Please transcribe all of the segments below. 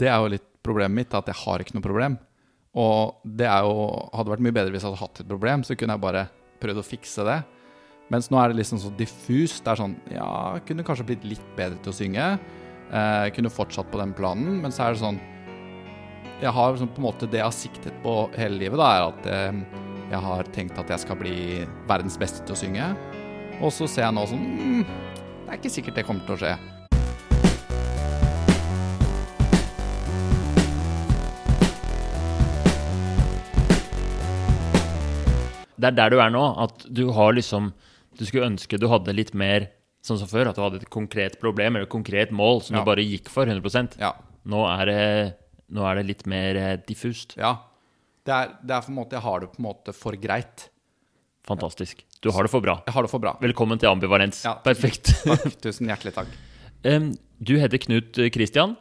det er jo litt problemet mitt, at jeg har ikke noe problem. Og det jo, hadde vært mye bedre hvis jeg hadde hatt et problem, så kunne jeg bare prøvd å fikse det. Mens nå er det liksom så diffust. Det er sånn Ja, jeg kunne kanskje blitt litt bedre til å synge. Eh, jeg kunne fortsatt på den planen, men så er det sånn Jeg har sånn, på en måte Det jeg har siktet på hele livet, da, er at eh, jeg har tenkt at jeg skal bli verdens beste til å synge. Og så ser jeg nå sånn mm, Det er ikke sikkert det kommer til å skje. Det er der du er nå, at du har liksom Du skulle ønske du hadde litt mer sånn som før, at du hadde et konkret problem eller et konkret mål som Ja. du bare gikk for 100 Ja. nå, er det, nå er det litt mer eh, diffust. ja. Det er, det er på en måte Jeg har det på en måte for greit. Fantastisk. Du har det for bra. Jeg har det for bra. Velkommen til ambivalens. Ja. Perfekt. Takk. Tusen hjertelig takk. Um, du heter Knut Kristian.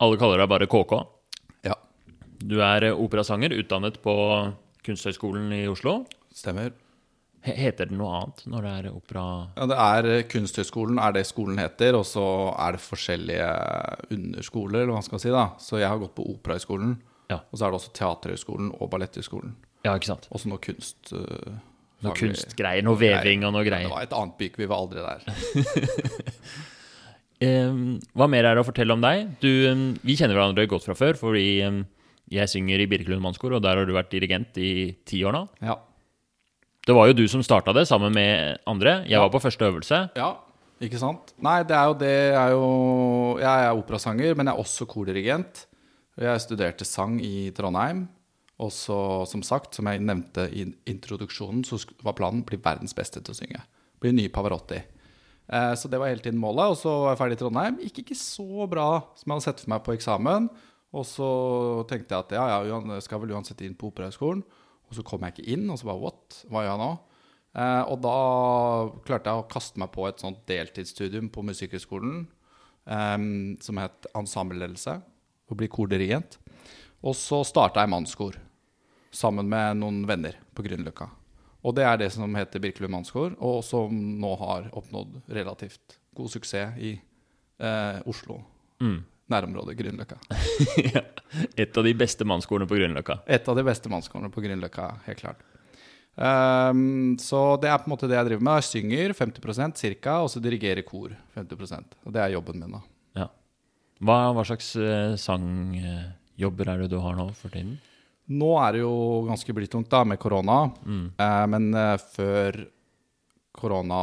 Alle kaller deg bare KK. Ja, Du er operasanger, utdannet på Kunsthøgskolen i Oslo. Stemmer. Heter det noe annet når det er opera... Ja, det er eh, Kunsthøgskolen er det skolen heter, og så er det forskjellige underskoler, eller hva man skal si. da. Så jeg har gått på Operahøgskolen, Ja. og så er det også Teaterhøgskolen og Balletthøgskolen. Ja, ikke sant? Også noe kunst... Uh, Noe kunstgreier, noe veving og noe greier. Det var et annet byk, vi var aldri der. um, hva mer er det å fortelle om deg? Du, um, vi kjenner hverandre godt fra før, fordi um, jeg synger i Birkelund mannskor, og der har du vært dirigent i ti år nå. Ja. Det var jo du som starta det, sammen med andre. Jeg var på første øvelse. ja, ikke sant? Nei, det er jo det er jo Jeg er operasanger, men jeg er også kordirigent. Jeg studerte sang i Trondheim. Og så, som sagt, som jeg nevnte i introduksjonen, så var planen å bli verdens beste til å synge. Bli ny Pavarotti. Eh, så det var hele tiden målet. Og så var jeg ferdig i Trondheim. Gikk ikke så bra som jeg hadde sett for meg på eksamen. Og så tenkte jeg at ja, ja, jeg skal vel uansett inn på Operahøgskolen. Og så kom jeg ikke inn, og så bare what? Hva gjør jeg nå? Eh, og da klarte jeg å kaste meg på et sånt deltidsstudium på Musikkhøgskolen eh, som het ensembleledelse, og bli kordirigent. Og så starta jeg mannskor sammen med noen venner på Grünerløkka. Og det er det som heter Birkelund mannskor, og som nå har oppnådd relativt god suksess i eh, Oslo. Nærområdet Grünerløkka. Et av de beste mannskorene på Grünerløkka. Et av de beste mannskorene på Grünerløkka, helt klart. Um, så det er på en måte det jeg driver med. Jeg synger 50% cirka, og så dirigerer kor 50 Og det er jobben min, da. Ja. Hva, hva slags uh, sangjobber er det du har nå for tiden? Nå er det jo ganske blytungt da, med korona. Eh, men uh, før korona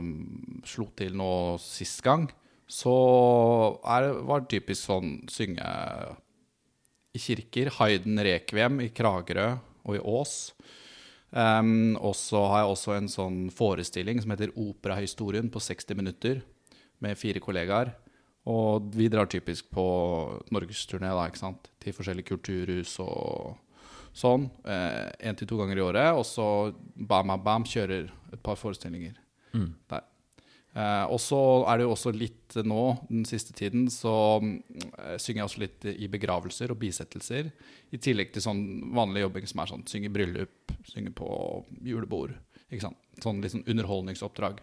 mm, slo til nå sist gang, så er, var det typisk sånn synge i kirker. Hayden Rekviem i Kragerø og i Ås. Um, og så har jeg også en sånn forestilling som heter Operahistorien på 60 minutter, med fire kollegaer. Og vi drar typisk på norgesturné til forskjellige kulturhus og sånn. Én til to ganger i året. Og så bam, bam, bam, kjører et par forestillinger der. Eh, og så er det jo også litt nå, den siste tiden, så mm, synger jeg også litt i begravelser og bisettelser. I tillegg til sånn vanlig jobbing som er sånn synge i bryllup, synge på julebord. Ikke sant? Sånn litt sånn underholdningsoppdrag.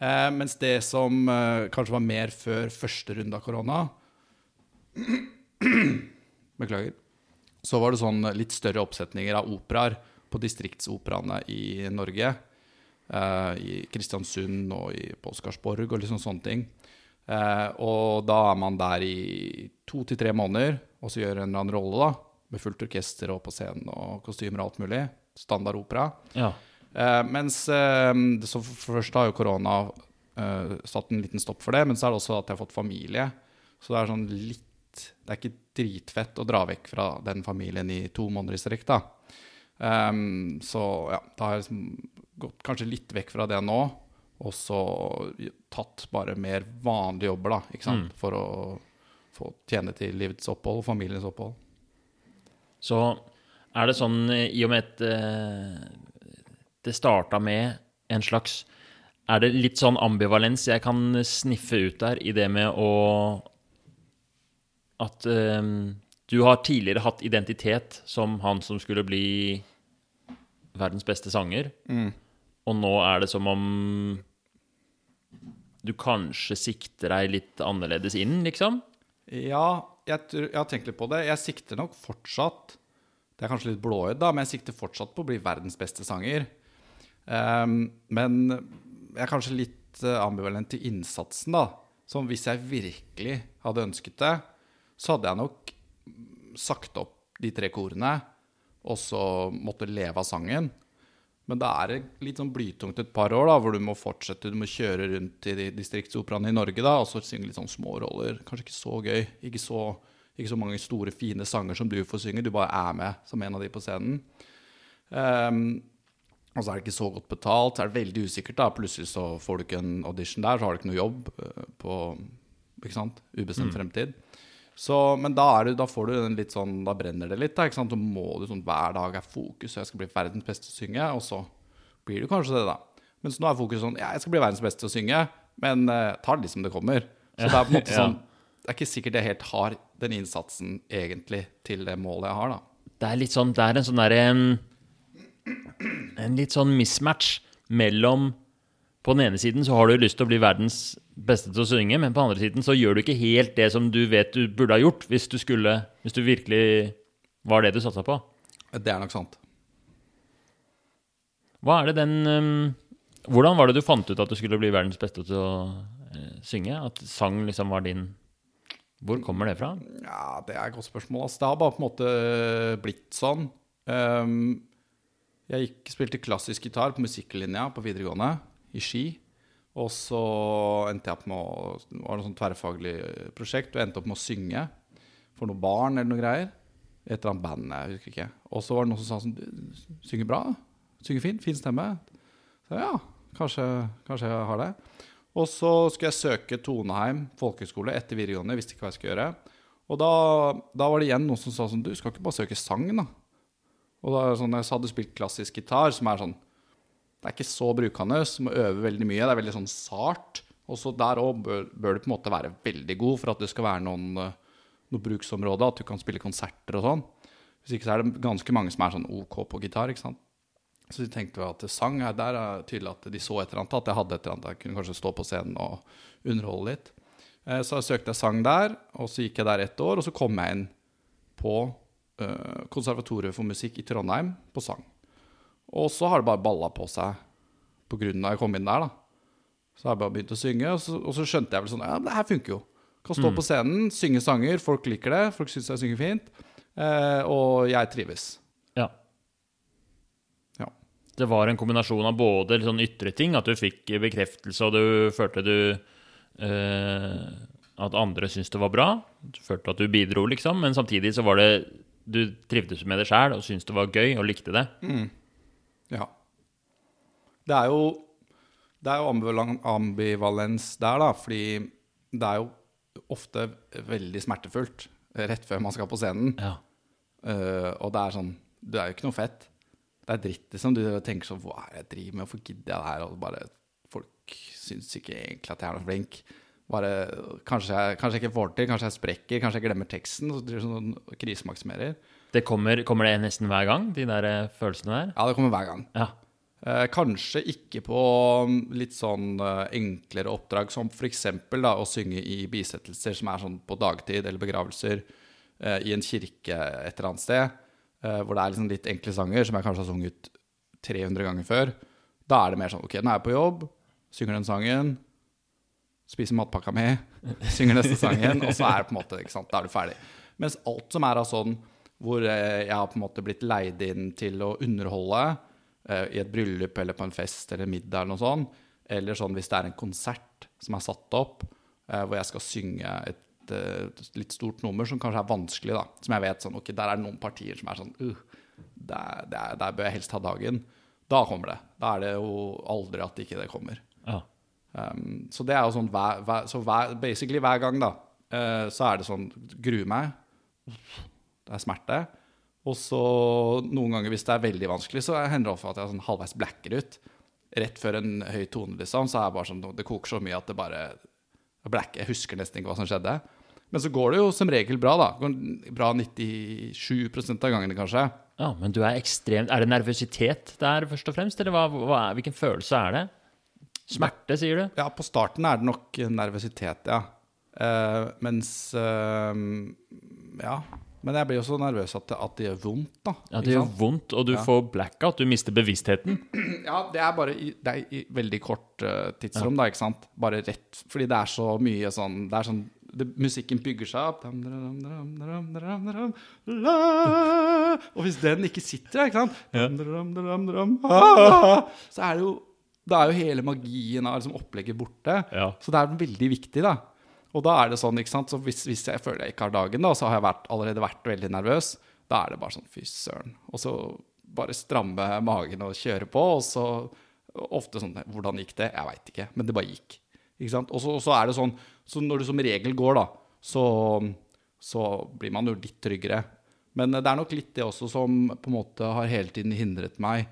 Eh, mens det som eh, kanskje var mer før første runde av korona Beklager. Så var det sånn litt større oppsetninger av operaer på distriktsoperaene i Norge. Eh, I Kristiansund og i, Påskarsborg og liksom sånne ting. Eh, og da er man der i to til tre måneder og så gjør en eller annen rolle, da. Med fullt orkester og på scenen og kostymer og alt mulig. Standard opera. Ja. Eh, mens så først har jo korona eh, satt en liten stopp for det, men så er det også at jeg har fått familie. Så det er sånn litt Det er ikke dritfett å dra vekk fra den familien i to måneder i strekk, da. Um, så ja, da har jeg liksom gått kanskje litt vekk fra det nå, og så tatt bare mer vanlige jobber, da, ikke sant, for å få tjene til livets opphold og familiens opphold. Så er det sånn, eh, i og med at eh, det starta med en slags Er det litt sånn ambivalens jeg kan sniffe ut der, i det med å At eh, du har tidligere hatt identitet som han som skulle bli verdens beste sanger, og nå er det som om du kanskje sikter deg litt annerledes inn, liksom? Ja, jeg, jeg har tenkt litt på det. Jeg sikter nok fortsatt Det er kanskje litt blåøyd, da, men jeg sikter fortsatt på å bli verdens beste sanger. Um, men jeg er kanskje litt eh, ambivalent til innsatsen, da. Som hvis jeg virkelig hadde ønsket det, så hadde jeg nok sagt opp de tre korene, og så måtte leve av sangen. Men da er det litt sånn blytungt et par år, da, hvor du må fortsette. Du må kjøre rundt i distriktsoperaene i Norge da, og så synge litt sånn små roller. Kanskje ikke så gøy. Ikke så, ikke så mange store, fine sanger som du får synge. Du bare er med som en av de på scenen. Um, og så er det ikke så godt betalt. Så er det veldig usikkert. da Plutselig så får du ikke en audition der, så har du ikke noe jobb eh, på ikke sant? ubestemt fremtid. Så, men da, du, da får du en litt sånn Da brenner det litt. Da, ikke sant? Så må du sånn hver dag er fokus, og jeg skal bli verdens beste til å synge. Og så blir du kanskje det, da. Mens nå er fokuset sånn Ja, jeg skal bli verdens beste til å synge, men uh, ta det litt som det kommer. Så det er på en måte Ja. sånn Det er ikke sikkert jeg helt har den innsatsen egentlig til det målet jeg har, da. Det er litt sånn Det er en sånn derre en, en litt sånn mismatch mellom På den ene siden så har du lyst til å bli verdens beste til å synge, men på den andre siden så gjør du ikke helt det som du vet du burde ha gjort, hvis du skulle Hvis du virkelig var det du satsa på. Det er nok sant. Hva er det den um, Hvordan var det du fant ut at du skulle bli verdens beste til å uh, synge? At sang liksom var din Hvor kommer det fra? Ja, det er et godt spørsmål. Altså, Det har bare på en måte blitt sånn. Um, jeg gikk, spilte klassisk gitar på musikklinja på videregående, i Ski. Og så endte jeg opp med å Det var noe sånn tverrfaglig prosjekt, og endte opp med å synge for noen barn eller noe greier. Et eller annet band, jeg husker ikke. Og så var det noen som sa sånn synger bra. Synger fint. Fin stemme. Så ja, kanskje, kanskje jeg har det. Og så skulle jeg søke Toneheim folkehøgskole etter videregående. Jeg visste ikke hva jeg skulle gjøre. Og da, da var det igjen noen som sa sånn Du skal ikke bare søke sang, da. Og da sånn, jeg hadde spilt klassisk gitar, som er sånn Det er ikke så brukende, som må øve veldig mye. Det er veldig sånn sart. Og så der òg bør, bør du på en måte være veldig god for at det skal være noen, eh, noe bruksområde, at du kan spille konserter og sånn. Hvis ikke så er det ganske mange som er sånn OK på gitar, ikke sant. Så de tenkte at sang her, der er tydelig at de så et eller annet, at jeg hadde et eller annet. Jeg kunne kanskje stå på scenen og underholde litt. Så jeg søkte jeg sang der, og så gikk jeg der ett år, og så kom jeg inn på eh, Konservatoriet for musikk i Trondheim på sang. Og så har det bare balla på seg på grunn av jeg kom inn der, da. Så har jeg bare begynt å synge, og så, og så skjønte jeg vel sånn Ja, men det her funker jo. Kan stå på scenen, synge sanger, folk liker det, folk syns jeg synger fint. Eh, og jeg trives. Ja. Ja. Det var en kombinasjon av både sånn ytre ting, at du fikk bekreftelse, og du følte du eh, At andre syntes det var bra. Du følte at du bidro, liksom. Men samtidig så var det Du trivdes med det sjæl og syntes det var gøy og likte det. Ja. Det er jo Det er jo ambivalens der, da, fordi det er jo ofte veldig smertefullt rett før man skal på scenen. Ja. Uh, og det er sånn Det er jo ikke noe fett. Det er dritt, liksom. Du tenker sånn Hva er det jeg driver med? Hvorfor gidder jeg det her? Og bare Folk syns ikke egentlig at jeg er noe flink. Bare, kanskje, jeg, kanskje jeg ikke får til, kanskje jeg sprekker, kanskje jeg glemmer teksten. Så driver sånn krisemaksimerer. Det kommer, kommer det nesten hver gang, de der eh, følelsene der? Ja, det kommer hver gang. Ja. Eh, kanskje ikke på mm, litt sånn eh, enklere oppdrag, som f.eks. å synge i bisettelser som er sånn på dagtid, eller begravelser eh, i en kirke et eller annet sted, eh, hvor det er liksom litt enkle sanger som jeg kanskje har sunget 300 ganger før. Da er det mer sånn OK, nå er jeg på jobb, synger den sangen, spiser matpakka mi, synger neste sangen, og så er det på en måte, ikke sant, da er du ferdig. Mens alt som er av sånn hvor eh, jeg har på en måte blitt leid inn til å underholde i et bryllup eller på en fest eller middag eller noe sånt, eller sånn hvis det er en konsert som er satt opp, eh, hvor jeg skal synge et eh, litt stort nummer som kanskje er vanskelig, da, som jeg vet sånn, ok, der er det noen partier som er sånn, uh, der, der, der bør jeg helst ha dagen. Da kommer det. Da er det jo aldri at ikke det kommer. ja. Um, så det er jo sånn hver, hver, Så hver, basically hver gang, da, uh, så er det sånn Gruer meg. Det er smerte. Og så noen ganger, hvis det er veldig vanskelig, så hender det ofte at jeg sånn halvveis blacker ut. Rett før en høy tone, liksom, så er det bare sånn Det koker så mye at det bare blacker. Jeg husker nesten ikke hva som skjedde. Men så går det jo som regel bra, da. Bra 97 av gangene, kanskje. ja, men du er ekstremt Er det nervøsitet der, først og fremst? Eller hva, hva er, hvilken følelse er det? Smerte, sier du? Ja, på starten er det nok nervøsitet, ja. Uh, mens uh, Ja. Men jeg blir jo så nervøs at det, at det gjør vondt, da. Ja, det gjør vondt, og du får blackout. Du mister bevisstheten. Ja, det er bare i, det er i veldig kort uh, tidsrom, da, ikke sant? Bare rett Fordi det er så mye sånn Det er sånn det, Musikken bygger seg opp. Og hvis den ikke sitter der, ikke sant Ja. Ah, Så er det jo Da er jo hele magien av liksom, opplegget borte. Ja. Så det er veldig viktig, da. Og da er det sånn, ikke sant Så hvis, hvis jeg føler jeg ikke har dagen, da, så har jeg vært, allerede vært veldig nervøs. Da er det bare sånn fy søren. Og så bare stramme magen og kjøre på. Og så ofte sånn Hvordan gikk det? Jeg veit ikke. Men det bare gikk. Ikke sant? Og så, og så er det sånn Så når du som regel går, da, så, så blir man jo litt tryggere. Men det er nok litt det også som på en måte har hele tiden hindret meg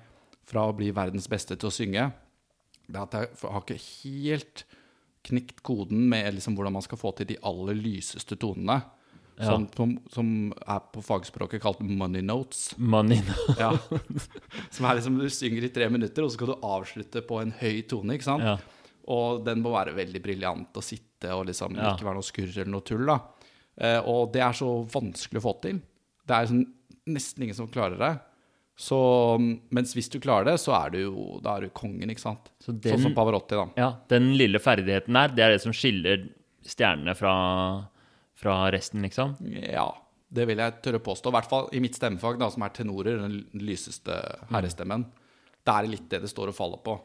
fra å bli verdens beste til å synge. Det at jeg har ikke helt knekt koden med liksom hvordan man skal få til de aller lyseste tonene. Ja. Som, som, som er på fagspråket kalt money notes. Money Ja. Som er liksom du synger i tre minutter, og så skal du avslutte på en høy tone. ikke sant? Ja. Og den må være veldig briljant å sitte og liksom ikke være noe skurr eller noe tull. da. Eh, og det er så vanskelig å få til. Det er sånn, nesten ingen som klarer det. Så, mens hvis du klarer det, så er du jo da er du kongen, ikke sant. Så den- Sånn som Pavarotti, da. Ja, den lille ferdigheten der, det er det som skiller stjernene fra, fra resten, liksom? Ja, det vil jeg tørre påstå. I hvert fall i mitt stemmefag, da, som er tenorer, den lyseste herrestemmen. Det er litt det det står og faller på.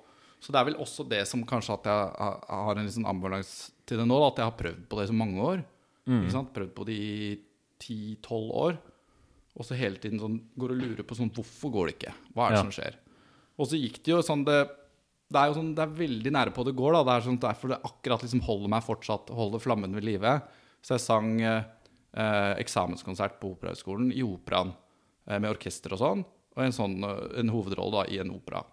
Så det er vel også det som kanskje at jeg har- en liksom ambulanse til det nå, da, at jeg har prøvd på det så mange år. Sant? Prøvd på det i 10-12 år. Og så hele tiden sånn, går og lurer på sånn Hvorfor går det ikke? Hva er det Ja. som skjer? Og så gikk det jo sånn det, det er jo sånn, det er veldig nære på det går. da, Det er sånn, Derfor det akkurat liksom holder meg fortsatt, holder flammen ved live. Så jeg sang eh, eh, eksamenskonsert på Operahøgskolen i operaen eh, med orkester og sånn. Og en sånn eh, en hovedrolle da i en opera.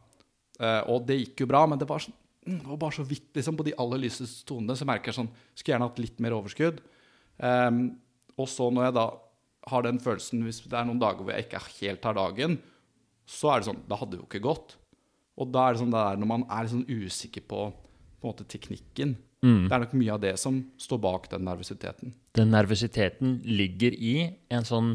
Eh, og det gikk jo bra, men det var, sånn, mm, det var bare så vidt liksom, på de aller lyseste tonene. Så merker jeg sånn Skulle gjerne hatt litt mer overskudd. Um, og så når jeg da har den følelsen, hvis det er noen dager hvor jeg ikke helt har dagen, så er det sånn Da hadde det jo ikke gått. Og da er det sånn det er når man er sånn usikker på, på en måte teknikken. Det er nok mye av det som står bak den nervøsiteten. Den nervøsiteten ligger i en sånn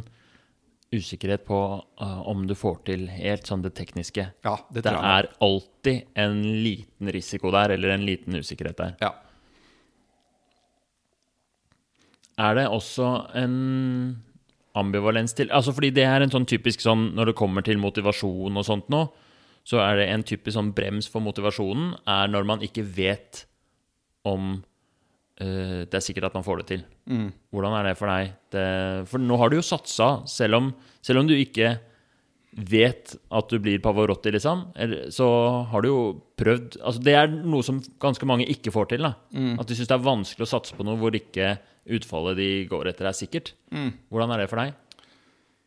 usikkerhet på uh, om du får til helt sånn det tekniske. Ja, det Det tror jeg. er alltid en liten risiko der, eller en liten usikkerhet der. Ja. Er det også en ambivalens til Altså fordi det er en sånn typisk sånn Når det kommer til motivasjon og sånt nå, så er det en typisk sånn brems for motivasjonen er når man ikke vet om uh, det er sikkert at man får det til. Hvordan er det for deg? Det, for nå har du jo satsa, selv om, selv om du ikke vet at du blir Pavarotti, liksom, så har du jo prøvd altså Det er noe som ganske mange ikke får til. da At de syns det er vanskelig å satse på noe hvor ikke utfallet de går etter, er sikkert. Hvordan er det for deg?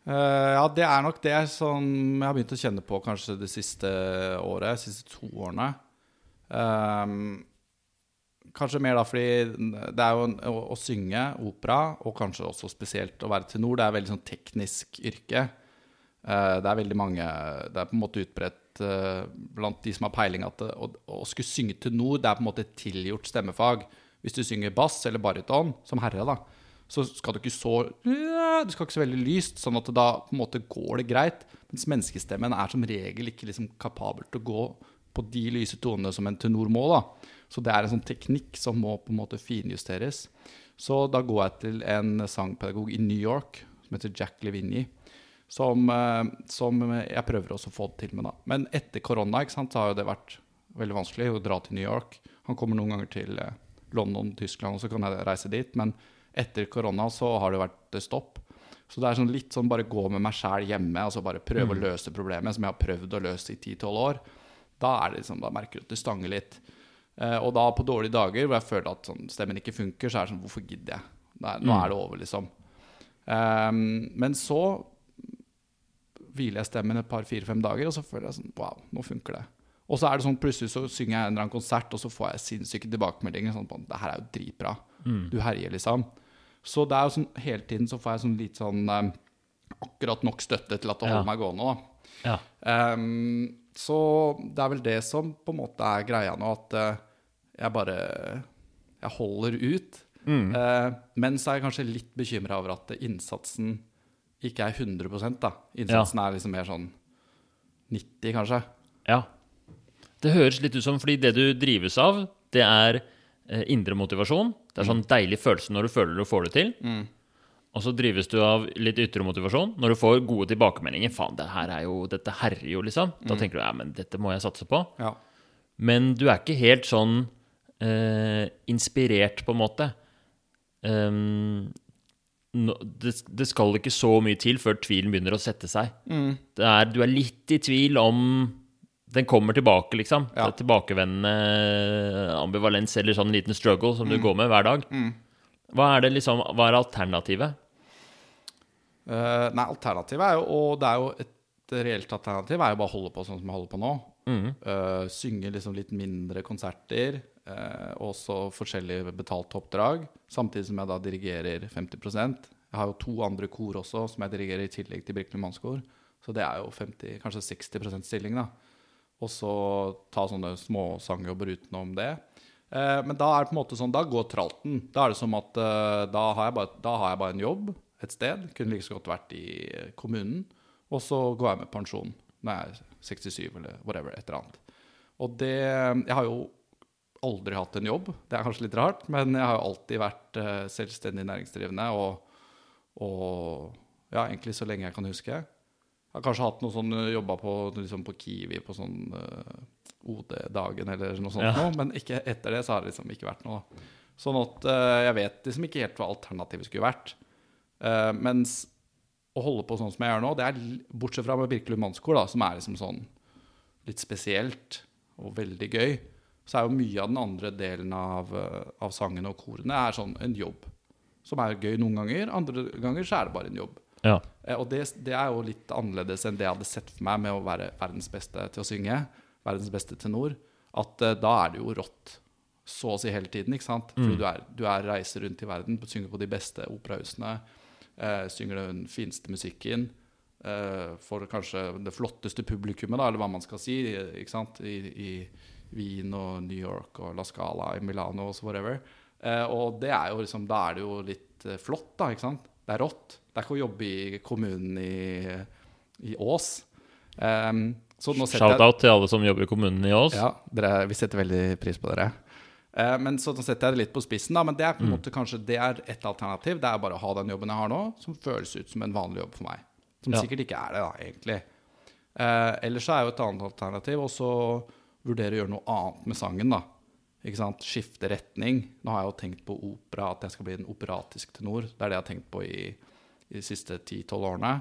Uh, ja, det er nok det som jeg har begynt å kjenne på kanskje det siste året, de siste to årene. Um, kanskje mer da fordi det er jo å, å synge opera, og kanskje også spesielt å være tenor, det er et veldig sånn teknisk yrke. Uh, det er veldig mange Det er på en måte utbredt uh, blant de som har peiling at det, å, å skulle synge tenor, det er på en måte et tilgjort stemmefag. Hvis du synger bass eller baryton, som herre, da, så skal du ikke så Du skal ikke så veldig lyst, sånn at da på en måte går det greit. Mens menneskestemmen er som regel ikke liksom kapabel til å gå på de lyse tonene som en tenor må. da. Så det er en sånn teknikk som må på en måte finjusteres. Så da går jeg til en sangpedagog i New York som heter Jack Levigny. Som, eh, som jeg prøver også å få det til med. da. Men etter korona ikke sant, så har jo det vært veldig vanskelig å dra til New York. Han kommer noen ganger til eh, London, Tyskland, og så kan jeg reise dit. Men etter korona så har det vært stopp. Så det er sånn litt sånn bare gå med meg sjæl hjemme altså bare prøve å løse problemet som jeg har prøvd å løse i 10-12 år. Da er det liksom, da merker du at det stanger litt. Eh, og da på dårlige dager hvor jeg føler at sånn, stemmen ikke funker, så er det sånn Hvorfor gidder jeg? Nei, nå er det over, liksom. Um, men så hviler jeg stemmen et par, fire-fem dager, og så føler jeg sånn Wow, nå funker det. Og så er det sånn plutselig så synger jeg en eller annen konsert, og så får jeg sinnssyke tilbakemeldinger. Sånn på, det her er jo dritbra. Du herjer, liksom. Så det er jo sånn hele tiden så får jeg sånn litt sånn eh, akkurat nok støtte til at det holder Ja. meg gående. da. Ja. Um, så det er vel det som på en måte er greia nå, at uh, jeg bare Jeg holder ut. Eh, men så er jeg kanskje litt bekymra over at innsatsen ikke er 100 da. Innsatsen er liksom mer sånn 90, kanskje. Ja. Det høres litt ut som fordi det du drives av, det er eh, indre motivasjon. Det er sånn deilig følelse når du føler du får det til. Og så drives du av litt ytre motivasjon når du får gode tilbakemeldinger. Faen, det her er jo, dette herrer jo, liksom. Da tenker du ja, men dette må jeg satse på. Ja. Men du er ikke helt sånn eh, inspirert, på en måte. Um, no, det, det skal ikke så mye til før tvilen begynner å sette seg. Det er, du er litt i tvil om den kommer tilbake, liksom. Ja. Det er tilbakevendende ambivalens eller sånn liten struggle som du går med hver dag. Hva er det liksom, hva er alternativet? Uh, nei, alternativet er jo Og det er jo et reelt alternativ er jo bare å holde på sånn som jeg holder på nå. Eh, synge liksom litt mindre konserter. Uh, også forskjellige betalte oppdrag. Samtidig som jeg da dirigerer 50% Jeg har jo to andre kor også som jeg dirigerer i tillegg til Birkelund mannskor. Så det er jo 50, kanskje 60% stilling, da. Og så ta sånne småsangjobber utenom det. Eh, men da er det på en måte sånn, da går tralten. Da er det som at eh, da, har bare, da har jeg bare en jobb et sted. Kunne like så godt vært i eh, kommunen. Og så går jeg med pensjon når jeg er 67 eller whatever, et eller annet. Og det Jeg har jo aldri hatt en jobb. Det er kanskje litt rart, men jeg har jo alltid vært eh, selvstendig næringsdrivende og, og ja, egentlig så lenge jeg kan huske. Har kanskje hatt noe sånn eh, jobba på, liksom på Kiwi på sånn uh, OD-dagen eller noe sånt Ja. noe, men ikke etter det så har det liksom ikke vært noe. Sånn at uh, jeg vet liksom ikke helt hva alternativet skulle vært. Uh, mens å holde på sånn som jeg gjør nå, det er bortsett fra med Birkelund mannskor, da, som er liksom sånn litt spesielt og veldig gøy, så er jo mye av den andre delen av, eh, av sangene og korene er sånn en jobb. Som er gøy noen ganger, andre ganger så er det bare en jobb. Ja. Eh, Og det, det er jo litt annerledes enn det jeg hadde sett for meg med å være verdens beste til å synge. Verdens beste tenor. At uh, da er det jo rått. Så å si hele tiden, ikke sant? Fordi du, er, du er reiser rundt i verden, synger på de beste operahusene. uh, synger den fineste musikken. Uh, for kanskje det flotteste publikummet, da, eller hva man skal si, eh, ikke sant? I, i Wien og New York og La Scala i Milano og så whatever. Eh, og det er jo liksom, da er det jo litt eh, flott, da, ikke sant? Det er rått. Det er ikke å jobbe i kommunen i, i Ås. Um, Shout-out til alle som jobber i kommunen i Ås. ja, dere, vi setter veldig pris på dere. Uh, men så setter jeg det litt på spissen, da. Men det er på en måte kanskje det er et alternativ. Det er bare å ha den jobben jeg har nå, som føles ut som en vanlig jobb for meg. Som Ja. sikkert ikke er det, da, egentlig. Uh, ellers så er jo et annet alternativ også vurdere å gjøre noe annet med sangen, da. Ikke sant? Skifte retning. Nå har jeg jo tenkt på opera, at jeg skal bli en operatisk tenor. Det er det jeg har tenkt på i, i de siste 10-12 årene.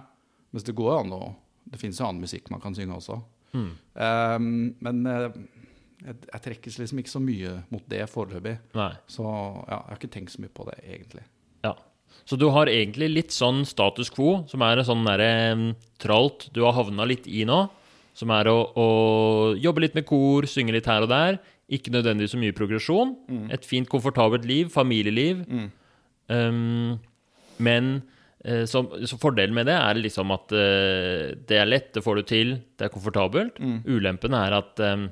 Mens det går jo an å Det finnes jo annen musikk man kan synge også. Eh, men eh, jeg, jeg trekkes liksom ikke så mye mot det foreløpig. Så ja, jeg har ikke tenkt så mye på det, egentlig. Ja. Så du har egentlig litt sånn status quo, som er en sånn derre mm, tralt du har havna litt i nå. Som er å, å jobbe litt med kor, synge litt her og der. Ikke nødvendigvis så mye progresjon. Et fint, komfortabelt liv, familieliv. Um, men så, så fordelen med det er liksom at uh, det er lett, det får du til, det er komfortabelt. Ulempen er at um,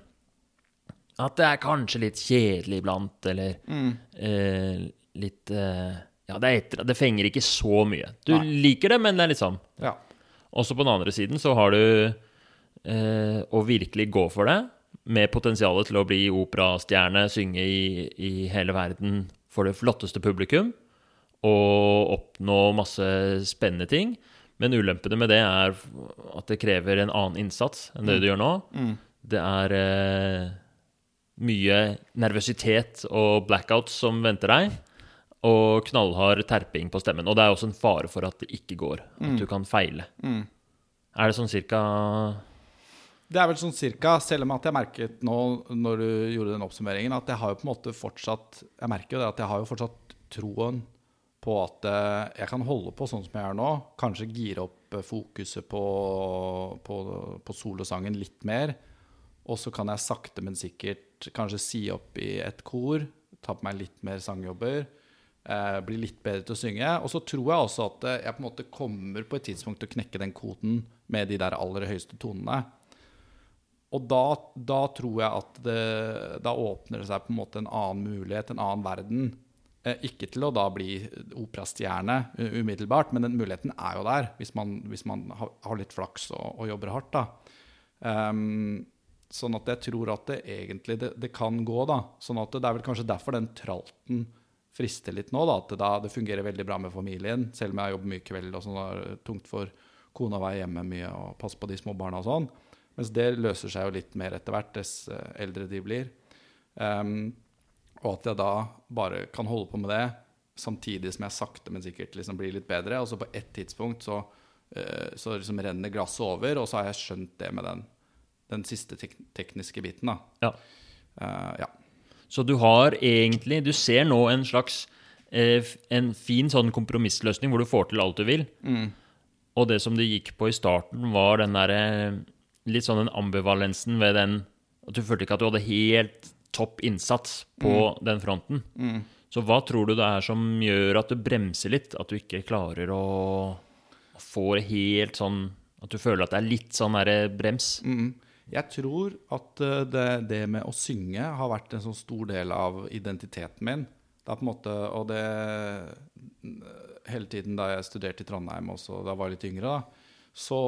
at det er kanskje litt kjedelig iblant, eller eh, litt uh, Ja, det, er etter, det fenger ikke så mye. Du Nei. liker det, men det er liksom Ja. Også på den andre siden så har du eh, å virkelig gå for det, med potensialet til å bli operastjerne, synge i, i hele verden for det flotteste publikum, og oppnå masse spennende ting. Men ulempene med det er at det krever en annen innsats enn det du gjør nå. Det er eh, mye nervøsitet og blackouts som venter deg. Og knallhard terping på stemmen. Og det er også en fare for at det ikke går. At du kan feile. Er det sånn cirka Det er vel sånn cirka, selv om at jeg merket nå når du gjorde den oppsummeringen, at jeg har jo på en måte fortsatt Jeg merker jo det at jeg har jo fortsatt troen på at eh, jeg kan holde på sånn som jeg er nå. Kanskje gire opp eh, fokuset på, på, på solosangen litt mer. Og så kan jeg sakte, men sikkert kanskje si opp i et kor. Ta på meg litt mer sangjobber. Eh, bli litt bedre til å synge. Og så tror jeg også at eh, jeg på en måte kommer på et tidspunkt til å knekke den koden med de der aller høyeste tonene. Og da, da tror jeg at det, da åpner det seg på en måte en annen mulighet, en annen verden, ikke til å da bli operastjerne u- umiddelbart, men den muligheten er jo der hvis man, hvis man har, har litt flaks og, og jobber hardt. da. Um, sånn at jeg tror at det egentlig det, det kan gå, da. Sånn at det, er vel kanskje derfor den tralten frister litt nå, da. At det, da, det fungerer veldig bra med familien, selv om jeg jobber mye kveld og sånn. Det er tungt for kona å være hjemme mye og passe på de små barna og sånn. Mens det løser seg jo litt mer etter hvert, dess eh, eldre de blir. Ehm, og at jeg da bare kan holde på med det samtidig som jeg sakte, men sikkert liksom blir litt bedre. Og så på ett tidspunkt så, eh, så liksom renner glasset over, og så har jeg skjønt det med den, den siste tek tekniske biten. da. Ja. Uh, ja. Så du har egentlig Du ser nå en slags eh, En fin sånn kompromissløsning hvor du får til alt du vil. Og det som du gikk på i starten, var den derre Litt sånn den ambivalensen ved den At du følte ikke at du hadde helt topp innsats på den fronten. Så hva tror du det er som gjør at du bremser litt? At du ikke klarer å, få det helt sånn At du føler at det er litt sånn derre brems? Mm. Jeg tror at eh, det, det med å synge har vært en sånn stor del av identiteten min. Det er på en måte, og det Hele tiden da jeg studerte i Trondheim, også da jeg var litt yngre, da, så,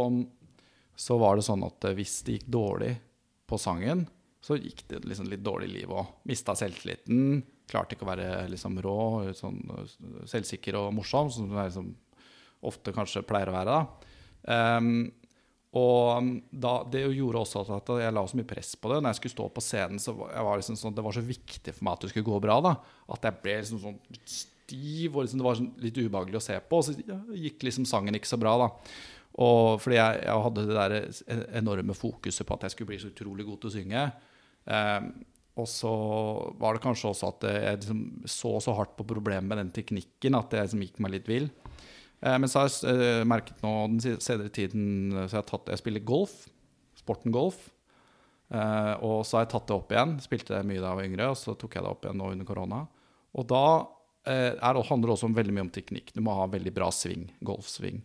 så var det sånn at eh, hvis det gikk dårlig på sangen, så gikk det liksom litt dårlig liv òg. Mista selvtilliten. Klarte ikke å være liksom rå, sånn selvsikker og morsom, som jeg liksom ofte kanskje pleier å være. da. Um, og da, det gjorde også at jeg la så mye press på det. Når jeg skulle stå på scenen, så var, liksom sånn, det var så viktig for meg at det skulle gå bra. da, At jeg ble liksom sånn stiv, og liksom det var sånn litt ubehagelig å se på. Og så gikk liksom sangen ikke så bra, da. Og fordi jeg, jeg hadde det der enorme fokuset på at jeg skulle bli så utrolig god til å synge. Um, og så var det kanskje også at jeg liksom så så hardt på problemet med den teknikken at jeg liksom gikk meg litt vill. Eh, men så har jeg eh, merket nå den senere tiden eh, Så jeg, har tatt, jeg spiller golf. Sporten golf. Eh, og så har jeg tatt det opp igjen. Spilte det mye da jeg var yngre, og så tok jeg det opp igjen nå under korona. Og da eh, er, handler det også om veldig mye om teknikk. Du må ha veldig bra sving. Golfsving.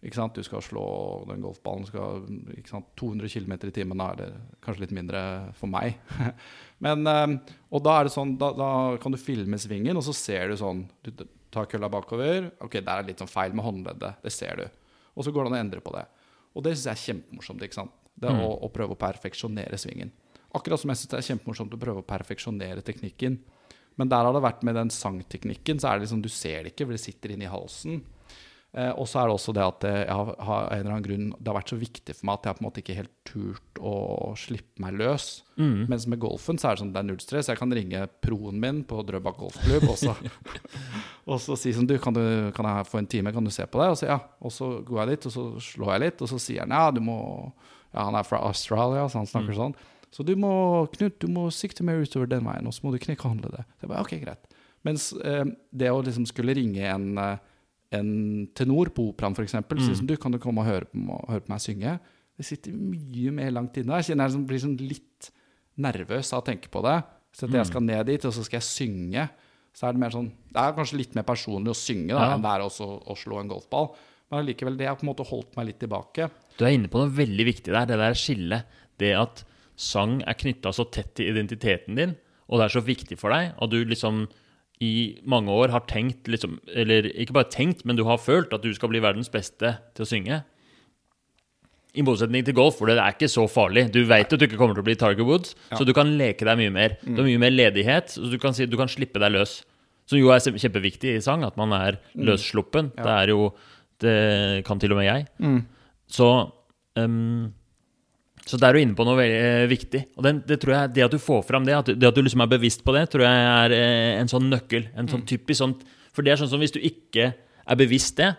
Du skal slå den golfballen skal, ikke sant? 200 km i timen. Da er det kanskje litt mindre for meg. Men, eh, og da er det sånn, da, da kan du filme svingen, og så ser du sånn Du tar kølla bakover. Ok, der er det litt sånn feil med håndleddet. Det ser du. Og så går det an å endre på det. Og det syns jeg er kjempemorsomt. ikke sant? Det å, å prøve å perfeksjonere svingen. Akkurat som jeg syns det er kjempemorsomt å prøve å perfeksjonere teknikken. Men der har det vært med den sangteknikken, så er det liksom, du ser det ikke, for det sitter inni halsen. Eh, og så er det også det at eh, jeg har, har en eller annen grunn, det har vært så viktig for meg at jeg har på en måte ikke helt turt å slippe meg løs. Mens med golfen så er det sånn, det er null stress. Jeg kan ringe proen min på Drøbak golfklubb og så, og så si sånn Du, kan, du, kan jeg få en time? Kan du se på det? Og så, ja. og så går jeg dit, og så slår jeg litt, og så sier han ja, du må Ja, han er fra Australia, så han snakker sånn. Så du må, Knut, du må sikte mer utover den veien, og så må du knekke håndleddet. Så jeg bare, ok, greit. Mens eh, det å liksom skulle ringe en, eh, en tenor på operaen, f.eks., mm. Sier sånn, du, kan du komme og høre på, høre på meg synge? Det sitter mye mer langt inne. Jeg kjenner jeg liksom blir sånn litt nervøs av å tenke på det. Så at jeg skal ned dit, og så skal jeg synge. Så er det mer sånn Det er kanskje litt mer personlig å synge da, Ja. enn det er også å slå en golfball. Men allikevel, det har på en måte holdt meg litt tilbake. Du er inne på noe veldig viktig der, det der skillet. Det at sang er knytta så tett til identiteten din, og det er så viktig for deg, og du liksom i mange år har tenkt liksom, Eller ikke bare tenkt, men du har følt at du skal bli verdens beste til å synge. I motsetning til golf, hvor det er ikke så farlig. Du vet at du ikke kommer til å bli Tiger Woods, så du kan leke deg mye mer. Du har mye mer ledighet, så du kan, si, du kan slippe deg løs. Som jo er kjempeviktig i sang, at man er løssluppen. Det er jo Det kan til og med jeg. Så ehm, så der er du inne på noe veldig eh, viktig. Og den, det tror jeg, det at du får fram det, at, det at du liksom er bevisst på det, tror jeg er eh, en sånn nøkkel. En sånn typisk sånn For det er sånn som hvis du ikke er bevisst det,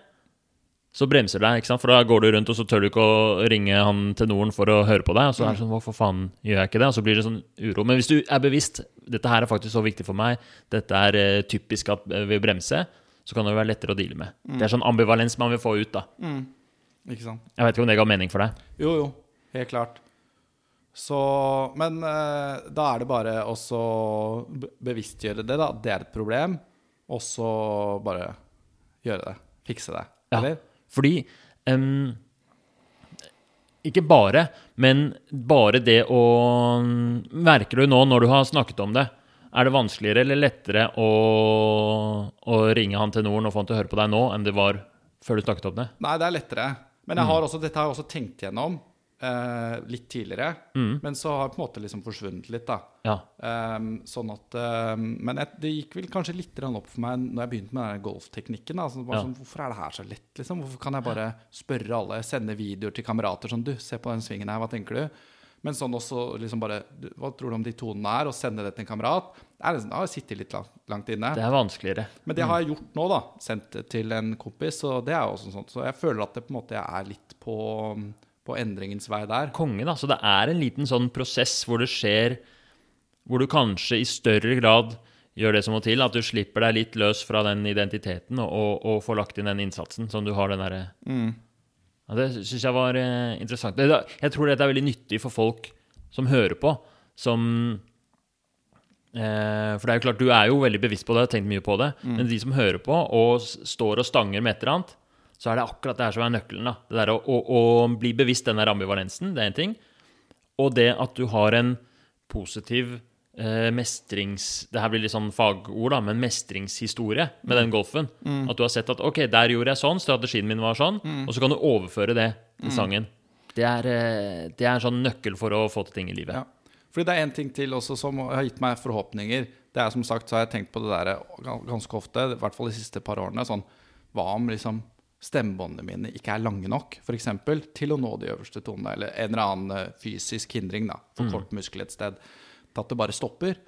så bremser det deg. ikke sant? For da går du rundt, og så tør du ikke å ringe han tenoren for å høre på deg. Og så er det sånn Hvorfor faen gjør jeg ikke det? Og så blir det sånn uro. Men hvis du er bevisst Dette her er faktisk så viktig for meg. Dette er eh, typisk at vi bremser. Så kan det jo være lettere å deale med. Det er sånn ambivalens man vil få ut, da. Ikke sant? Jeg vet ikke om det ga mening for deg. Jo, jo. Helt klart. Så Men eh, da er det bare å bevisstgjøre det, da. Det er et problem. Og så bare gjøre det. Fikse det. Ja. Eller? Fordi um, Ikke bare, men bare det å Merker du nå, når du har snakket om det, Er det vanskeligere eller lettere å, å ringe han tenoren og få han til å høre på deg nå, enn det var før du snakket om det? Nei, det er lettere. Men jeg har også, dette har jeg også tenkt gjennom eh, litt tidligere. Men så har det på en måte liksom forsvunnet litt, da. Ja. Um, sånn at um, Men jeg, det gikk vel kanskje litt opp for meg når jeg begynte med den golfteknikken. Da. Så det Ja. sånn, hvorfor er det her så lett, liksom? Hvorfor kan jeg bare spørre alle, sende videoer til kamerater sånn Du, se på den svingen her, hva tenker du? Men sånn også liksom bare Hva tror du om de tonene her? Og sende det til en kamerat. Det er liksom, har sittet litt langt, langt inne. Det er vanskeligere. Men det har jeg gjort nå, da. Sendt til en kompis, og det er jo også sånn. Så jeg føler at det på en måte er litt på, på endringens vei der. Konge, da. Så det er en liten sånn prosess hvor det skjer Hvor du kanskje i større grad gjør det som må til. At du slipper deg litt løs fra den identiteten og, og, får lagt inn den innsatsen som du har den derre ja, Det syns jeg var eh, interessant. Jeg tror dette er veldig nyttig for folk som hører på, som eh, For det er jo klart, du er jo veldig bevisst på det, har tenkt mye på det, men de som hører på og står og stanger med et eller annet, så er det akkurat det her som er nøkkelen. da. Det der å, å, å bli bevisst den der ambivalensen, det er en ting. Og det at du har en positiv eh, mestrings... Det her blir litt sånn fagord, da, men mestringshistorie med den golfen. At du har sett at ok, der gjorde jeg sånn, strategien min var sånn, og så kan du overføre det til sangen. Det er, eh, det er en sånn nøkkel for å få til ting i livet. Ja. Fordi det er en ting til også som har gitt meg forhåpninger. Det er som sagt, så har jeg tenkt på det der ganske ofte, i hvert fall de siste par årene. Sånn, hva om liksom stemmebåndene mine ikke er lange nok, f.eks., til å nå de øverste tonene, eller en eller annen eh, fysisk hindring, da, for kort muskel et sted, til at det bare stopper.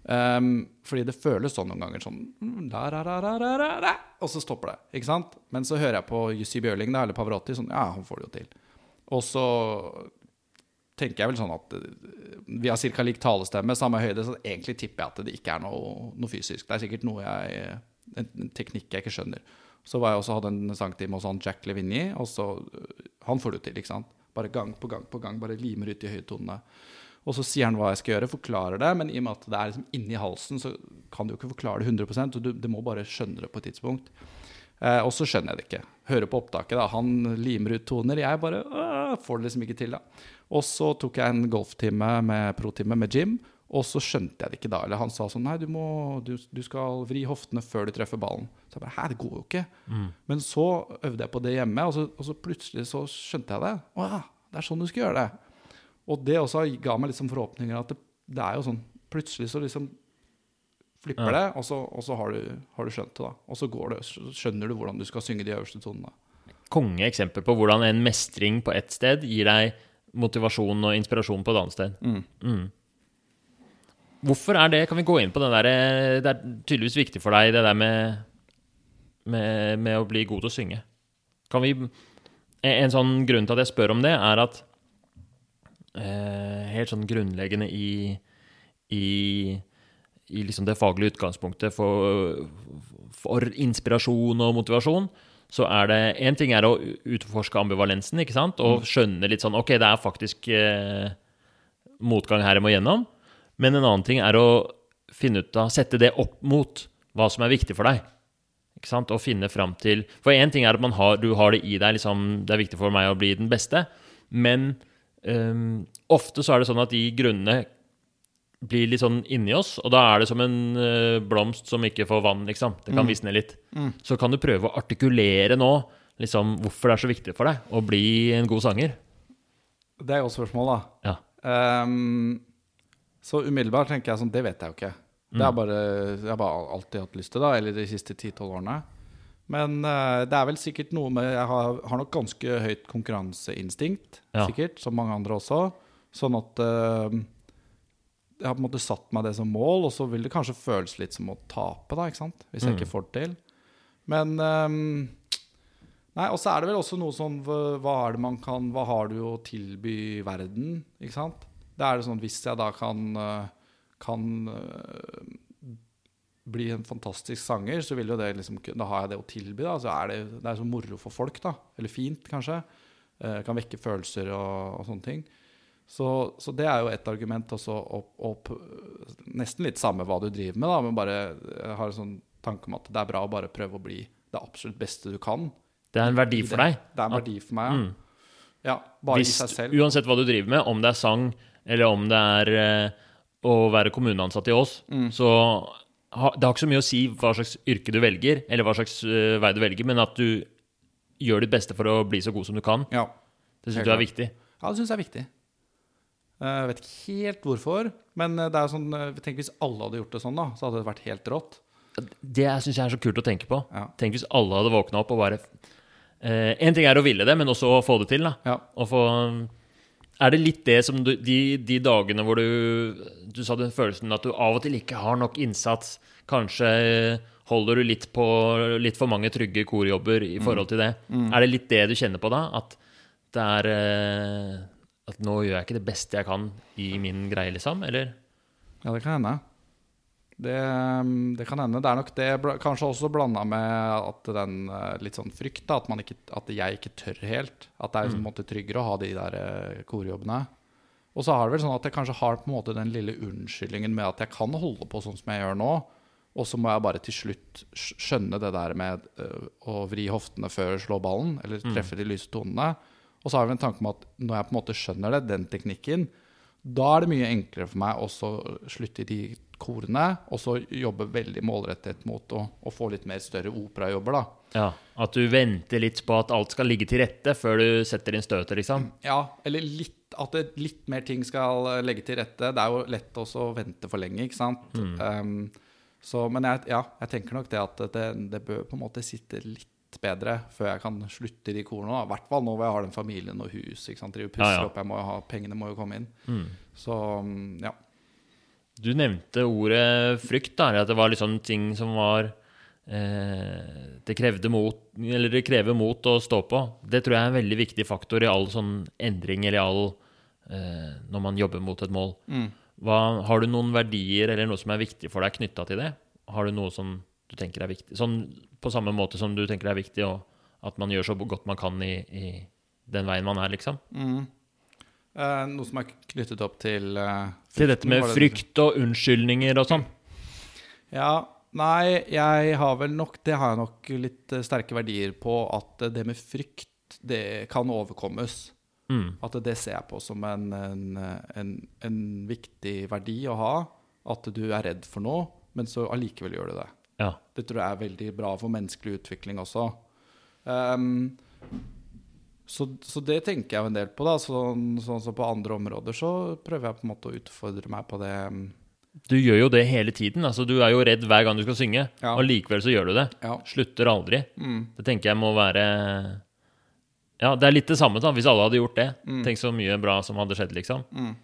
Um, fordi det føles sånn noen ganger sånn mm, da, da, da, Og så stopper det. ikke sant? Men så hører jeg på Jussi Bjørling da, eller Pavarotti sånn Ja, han får det jo til. Og så tenker jeg vel sånn at eh, vi har ca. lik talestemme, samme høyde, så egentlig tipper jeg at det ikke er noe, noe fysisk. Det er sikkert noe jeg en, en teknikk jeg ikke skjønner. Så var jeg også hadde en sangtime hos han Jack Levigny, og så øh, Han får det til, ikke sant? Bare gang på gang på gang, bare limer ut de høye tonene. Og så sier han hva jeg skal gjøre, forklarer det, men i og med at det er liksom inni halsen, så kan du jo ikke forklare det 100 og du, du må bare skjønne det på et tidspunkt. Eh, og så skjønner jeg det ikke. Hører på opptaket, da. Han limer ut toner. Jeg bare øh, får det liksom ikke til, da. Og så tok jeg en golftime med pro-time med Jim, og så skjønte jeg det ikke da. Eller han sa sånn Nei, du, må, du, du skal vri hoftene før du treffer ballen. Så jeg bare Hæ, det går jo ikke. Men så øvde jeg på det hjemme, og så, og så plutselig så skjønte jeg det. Å ja, det er sånn du skal gjøre det. Og det også ga meg liksom forhåpninger at det, det er jo sånn Plutselig så liksom flipper det, og så, og så har, du, har du skjønt det, da. Og så går det, skjønner du hvordan du skal synge de øverste tonene. Konge eksempel på hvordan en mestring på ett sted gir deg motivasjon og inspirasjon på et annet sted. Mm. Hvorfor er det? Kan vi gå inn på den der eh, Det er tydeligvis viktig for deg, det der med, med, med å bli god til å synge. Kan vi En sånn grunn til at jeg spør om det, er at eh, Helt sånn grunnleggende i, i, i liksom det faglige utgangspunktet for, for inspirasjon og motivasjon, så er det Én ting er å utforske ambivalensen, ikke sant? Og skjønne litt sånn Ok, det er faktisk eh, motgang her jeg må gjennom. Men en annen ting er å finne ut av, sette det opp mot hva som er viktig for deg. Ikke sant? Og finne fram til For én ting er at man har, du har det i deg, liksom, det er viktig for meg å bli den beste. Men um, ofte så er det sånn at de grunnene blir litt sånn inni oss, og da er det som en uh, blomst som ikke får vann, liksom. Det kan visne litt. Så kan du prøve å artikulere nå liksom, hvorfor det er så viktig for deg å bli en god sanger. Det er jo spørsmålet, spørsmål, da. Ja. Ehm, så umiddelbart tenker jeg sånn, det vet jeg jo ikke. Det er bare, jeg har bare alltid hatt lyst til det, eller de siste 10-12 årene. Men uh, det er vel sikkert noe med Jeg har, har nok ganske høyt konkurranseinstinkt, Ja. sikkert, som mange andre også. Sånn at uh, jeg har på en måte satt meg det som mål, og så vil det kanskje føles litt som å tape, da, ikke sant? Hvis jeg ikke får det til. Men um, Nei, og så er det vel også noe sånn hva hva er det man kan Hva har du å tilby verden, ikke sant? Det er det sånn at hvis jeg da kan eh, Kan eh, bli en fantastisk sanger, så vil jo det liksom Da har jeg det å tilby, da. Så er det, det er så moro for folk, da. Eller fint, kanskje. Eh, kan vekke følelser og, og sånne ting. Så, så det er jo et argument også, og, og nesten litt samme hva du driver med, da, men bare jeg har en sånn tanke om at det er bra å bare prøve å bli det absolutt beste du kan. Det er en verdi for deg. Det er en verdi for meg, ja. ja bare Hvis, i seg selv. uansett hva du driver med, om det er sang, eller om det er eh, å være kommuneansatt i Ås, så det har ikke så mye å si hva slags yrke du velger, eller hva slags eh, vei du velger, men at du gjør ditt beste for å bli så god som du kan. Ja. Det syns du er viktig. Ja, det syns jeg er viktig. Eh, Jeg vet ikke helt hvorfor, men eh, det er jo sånn eh, Tenk hvis alle hadde gjort det sånn, da. Så hadde det vært helt rått. Det syns jeg er så kult å tenke på. Ja. Tenk hvis alle hadde våkna opp og bare eh, En ting er å ville det, men også å få det til. da. Ja. Å få Er det litt det som du De, de dagene hvor du Du sa den følelsen at du av og til ikke har nok innsats. Kanskje holder du litt på litt for mange trygge korjobber i forhold til det. Er det litt det du kjenner på da? At det er eh, At nå gjør jeg ikke det beste jeg kan i min greie, liksom? Eller? Ja, det kan hende. Det, mm, det kan hende. Det er nok det kanskje også blanda med at den eh, litt sånn frykt, da, at, man ikke, at jeg ikke tør helt. At det er mm. måte tryggere å ha de der eh, korjobbene. Og så har det vel sånn at jeg kanskje har på en måte den lille unnskyldningen med at jeg kan holde på sånn som jeg gjør nå, og så må jeg bare til slutt skjønne det der med eh, å vri hoftene før slå ballen, eller treffe de lyse tonene. Og så har vi en tanke om at når jeg på en måte skjønner det, den teknikken, da er det mye enklere for meg å slutte i de korene, og så jobbe veldig målrettet mot å, å få litt mer større operajobber, da. Ja, At du venter litt på at alt skal ligge til rette før du setter inn støtet, liksom? Ja, eller litt, at det, litt mer ting skal eh, legge til rette. Det er jo lett også å vente for lenge, ikke sant. Um, så, men jeg, ja, jeg tenker nok det at det, det bør på en måte sitte litt bedre før jeg kan slutte i de korene. I hvert fall nå hvor jeg har den familien og hus. ikke sant? Driver pusser Ja, ja. opp, jeg må ha, Pengene må jo komme inn. Så um, ja. Du nevnte ordet frykt, da, at det var liksom ting som var eh, Det krevde mot, eller det krever mot å stå på. Det tror jeg er en veldig viktig faktor i all sånn endring, eller i all eh, Når man jobber mot et mål. Hva, har du noen verdier eller noe som er viktig for deg knytta til det? Har du noe som du tenker er viktig? Sånn på samme måte som du tenker er viktig, og at man gjør så godt man kan i, i den veien man er, liksom? Eh, noe som er knyttet opp til eh, Til dette med det- frykt og unnskyldninger og sånn. Ja, nei, jeg har vel nok Det har jeg nok litt eh, sterke verdier på at det med frykt, det kan overkommes. Mm. At det ser jeg på som en, en, en, en viktig verdi å ha. At du er redd for noe, men så allikevel gjør du det. Ja. Det tror jeg er veldig bra for menneskelig utvikling også. Ehm, så, så det tenker jeg jo en del på. da Sånn sånn som på andre områder så prøver jeg på en måte å utfordre meg på det. Du gjør jo det hele tiden. altså Du er jo redd hver gang du skal synge, Ja. og likevel så gjør du det. Ja. Slutter aldri. Mm. Det tenker jeg må være Ja, det er litt det samme, da, hvis alle hadde gjort det. Tenk så mye bra som hadde skjedd, liksom. Mm.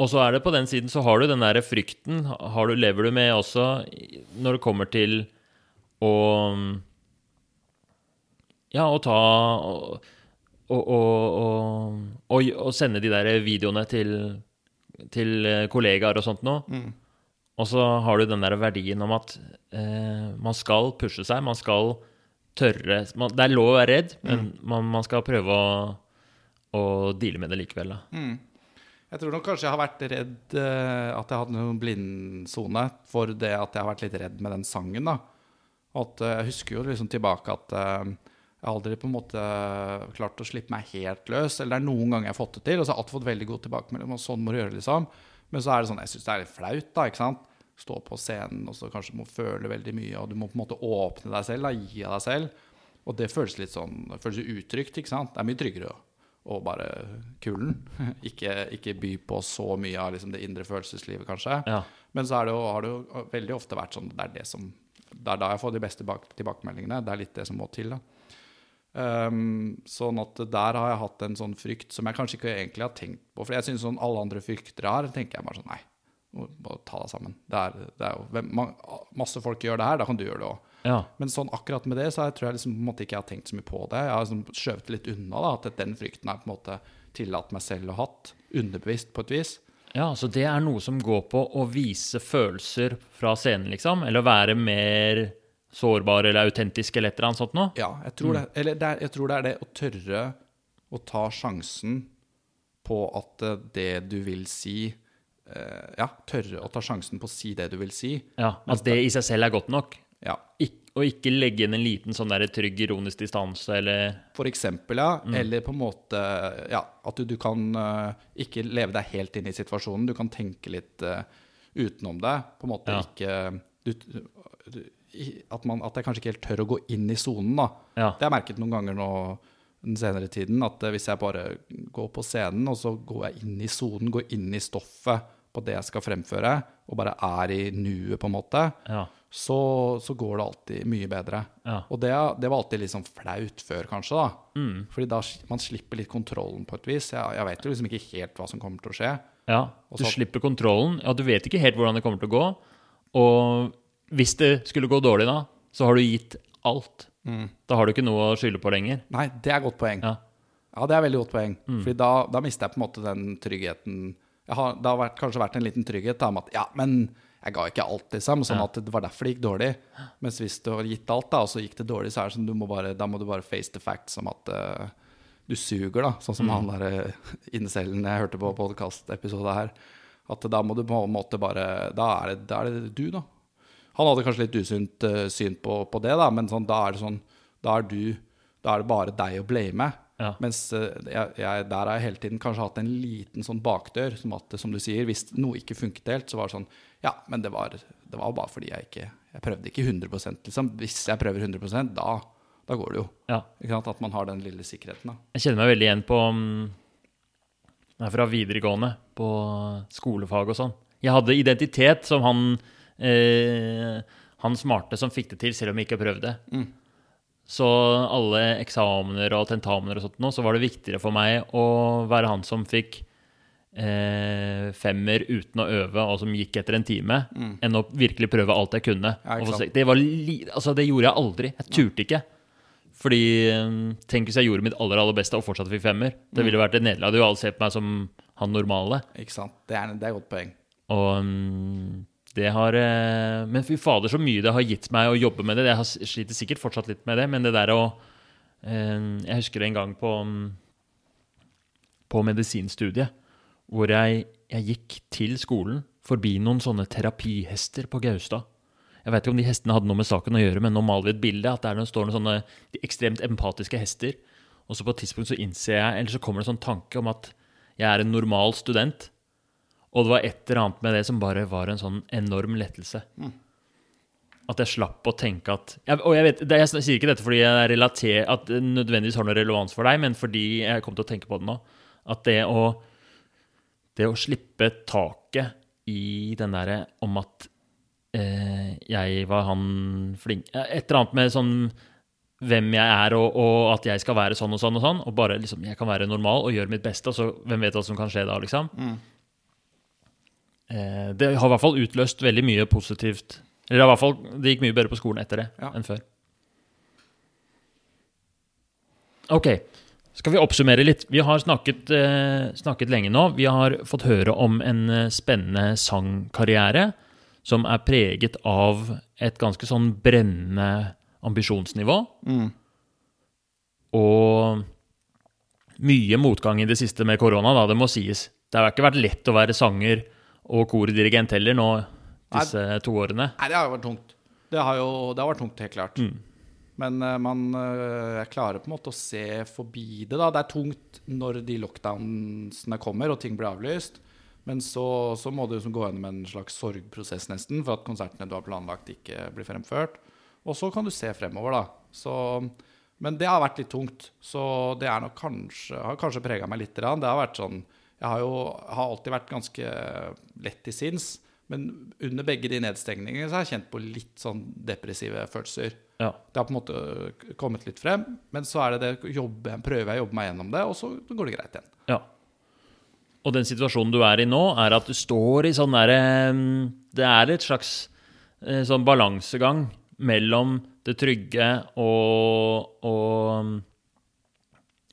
Og så er det på den siden så har du den der frykten. Har du, lever du med også når det kommer til å Ja, og ta og, og, og, og, sende de der videoene til, til eh, kollegaer og sånt noe. Mm. Og så har du den der verdien om at eh, man skal pushe seg, man skal tørre man, Det er lov å være redd, men man, man skal prøve å, å deale med det likevel. Da. Jeg tror nok kanskje jeg har vært redd eh, At jeg hadde noen en blindsone for det at jeg har vært litt redd med den sangen. da At eh, Jeg husker jo liksom tilbake at eh, jeg har aldri på en måte klart å slippe meg helt løs. Eller det er noen ganger jeg har fått det til, og så har jeg alltid fått veldig god tilbakemelding. Og sånn må du gjøre, liksom. Men så er det sånn, jeg syns det er litt flaut, da. ikke sant? Stå på scenen og så kanskje må føle veldig mye, og du må på en måte åpne deg selv, da, gi av deg selv. Og det føles litt sånn, det føles jo utrygt, ikke sant? Det er mye tryggere å bare kulen. ikke, ikke by på så mye av liksom, det indre følelseslivet, kanskje. Ja. Men så er det jo, har det jo veldig ofte vært sånn det er det som Det er da jeg får de beste tilbake, tilbakemeldingene. Det er litt det som må til, da. Um, sånn at der har jeg hatt en sånn frykt som jeg kanskje ikke egentlig har tenkt på. For jeg synes sånn alle andre frykter jeg har, tenker jeg bare sånn Nei, bare ta deg sammen. Det er, det er jo, hvem- man, masse folk gjør det her, da kan du gjøre det òg. Ja. Men sånn akkurat med det, så jeg tror jeg liksom på en måte ikke jeg har tenkt så mye på det. Jeg har liksom skjøvet litt unna, da, at den frykten har på en måte tillatt meg selv å ha hatt. Underbevisst, på et vis. ja, så det er noe som går på å vise følelser fra scenen, liksom? Eller å være mer sårbar eller autentisk eller et eller annet sånt noe? Ja, jeg tror, det, eller det er, jeg tror det er det å tørre å ta sjansen på at eh, det du vil si eh, Ja, tørre å ta sjansen på å si det du vil si. Ja, At det i seg selv er godt nok? Ja. Ik og ikke legge inn en liten sånn der trygg ironisk distanse, eller For eksempel, ja. Eller på en måte ja, at du, du kan uh, ikke leve deg helt inn i situasjonen. Du kan tenke litt uh, utenom det. På en måte Ja. ikke du, du, at, man, at jeg kanskje ikke helt tør å gå inn i sonen, da. Ja. Det har jeg merket noen ganger nå den senere tiden, at eh, hvis jeg bare går på scenen, og så går jeg inn i sonen, går inn i stoffet på det jeg skal fremføre, og bare er i nuet, på en måte, Ja. så, så går det alltid mye bedre. Ja. Og det, det var alltid litt sånn flaut før, kanskje, da. Mm. Fordi da man slipper litt kontrollen på et vis. Jeg, jeg vet jo liksom ikke helt hva som kommer til å skje. Ja, du så- slipper kontrollen. Ja, du vet ikke helt hvordan det kommer til å gå. Og hvis det skulle gå dårlig da, så har du gitt alt. Da har du ikke noe å skylde på lenger. Nei, det er godt poeng. Ja. Ja, det er veldig godt poeng. Fordi da, da mister jeg på en måte den tryggheten har, Det har vært, kanskje vært en liten trygghet da, med at ja, men jeg ga ikke alt, liksom. Sånn Ja. at det var derfor det gikk dårlig. Mens hvis du har gitt alt, da, og så gikk det dårlig, så er det sånn du må bare, da må du bare face the fact som at uh, du suger, da. Sånn som han der uh, incelen jeg hørte på podkastepisode her. At da må du på en måte bare Da er det, da er det du, da. Han hadde kanskje litt usunt uh, syn på, på det, da, men sånn, da er det sånn Da er du Da er det bare deg å blame. Ja. Mens uh, jeg, jeg, der har jeg hele tiden kanskje hatt en liten sånn bakdør. Som at, som du sier, hvis noe ikke funket helt, så var det sånn Ja, men det var, det var bare fordi jeg ikke Jeg prøvde ikke 100% liksom. Hvis jeg prøver 100% da, da går det jo. Ja. At man har den lille sikkerheten, da. Jeg kjenner meg veldig igjen på mm, fra videregående, på skolefag og sånn. Jeg hadde identitet som han Han smarte som fikk det til, selv om jeg ikke prøvde. Så alle eksamener og tentamener og sånt nå, så var det viktigere for meg å være han som fikk eh, femmer uten å øve, og som gikk etter en time, enn å virkelig prøve alt jeg kunne. Ja, det, altså, det gjorde jeg aldri. Jeg turte ikke. Fordi eh, Tenk hvis jeg gjorde mitt aller aller beste og fortsatt fikk femmer. Det ville vært et nederlag. Du hadde jo alle sett på meg som han normale. Ikke sant? Det er, det er et godt poeng. Og mm, det har eh, Men fy fader, så mye det har gitt meg å jobbe med det. Jeg sliter sikkert fortsatt litt med det, men det der å eh, Jeg husker en gang på På medisinstudiet hvor jeg, jeg gikk til skolen forbi noen sånne terapihester på Gaustad. Jeg vet ikke om de hestene hadde noe med saken å gjøre, men nå maler vi et bilde. At det er noen, står noen sånne ekstremt empatiske hester. Og så på et tidspunkt så innser jeg, eller så kommer det en sånn tanke om at jeg er en normal student. Og det var et eller annet med det som bare var en sånn enorm lettelse. At jeg slapp å tenke at jeg, Og jeg vet, jeg sier ikke dette fordi jeg er relater, at det nødvendigvis har noe relevans for deg, men fordi jeg kom til å tenke på det nå. At det å, det å slippe taket i den derre om at eh, jeg var han flink Et eller annet med sånn hvem jeg er, og, og at jeg skal være sånn og sånn og sånn. Og bare liksom, jeg kan være normal og gjøre mitt beste, og så hvem vet hva som kan skje da, liksom. Eh, det har i hvert fall utløst veldig mye positivt. Eller i hvert fall, det gikk mye bedre på skolen etter det Ja. enn før. Ok, skal vi oppsummere litt? Vi har snakket, eh, snakket lenge nå. Vi har fått høre om en eh, spennende sangkarriere som er preget av et ganske sånn brennende ambisjonsnivå. Og mye motgang i det siste med korona, da, det må sies. Det har ikke vært lett å være sanger og kordirigent heller nå disse to årene. Nei, det har jo vært tungt. Det har jo det har vært tungt, helt klart. Men eh, man eh, klarer på en måte å se forbi det. da. Det er tungt når de lockdownsene kommer og ting blir avlyst. Men så, så må du liksom gå gjennom en slags sorgprosess nesten for at konsertene du har planlagt, ikke blir fremført. Og så kan du se fremover, da. Så, men det har vært litt tungt. Så det nok kanskje, har kanskje prega meg litt. Det har vært sånn Jeg har jo har alltid vært ganske lett til sinns. Men under begge de nedstengningene så har jeg kjent på litt sånn depressive følelser. Ja. Det har på en måte kommet litt frem, men så er det det jobbe, prøver jeg å jobbe meg gjennom det, og så går det greit igjen. ja. Og den situasjonen du er i nå, er at du står i sånn derre Det er et slags eh, sånn balansegang mellom det trygge og, og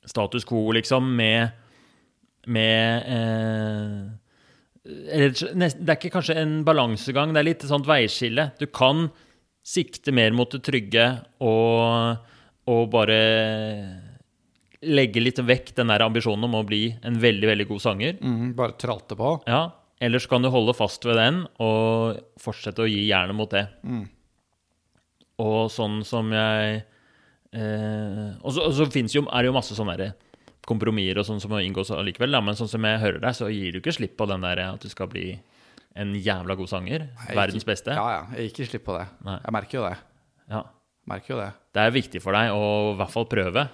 status quo, liksom, med med eh, Det er ikke kanskje en balansegang, det er litt et sånt veiskille. Du kan sikte mer mot det trygge og, og bare legge litt vekk den der ambisjonen om å bli en veldig, veldig god sanger. bare tralte på. Ja, Eller så kan du holde fast ved den og fortsette å gi jernet mot det. Og sånn som jeg eh, Og så, og så finnes jo, er det jo masse sånn der kompromisser og sånn som må inngås allikevel. Men sånn som jeg hører deg, så gir du ikke slipp på den der at du skal bli en jævla god sanger. Nei, Verdens ikke, beste. Ja, ja. Jeg gir ikke slipp på det. Nei. Jeg merker jo det. Ja. Merker jo det. Det er viktig for deg å i hvert fall prøve.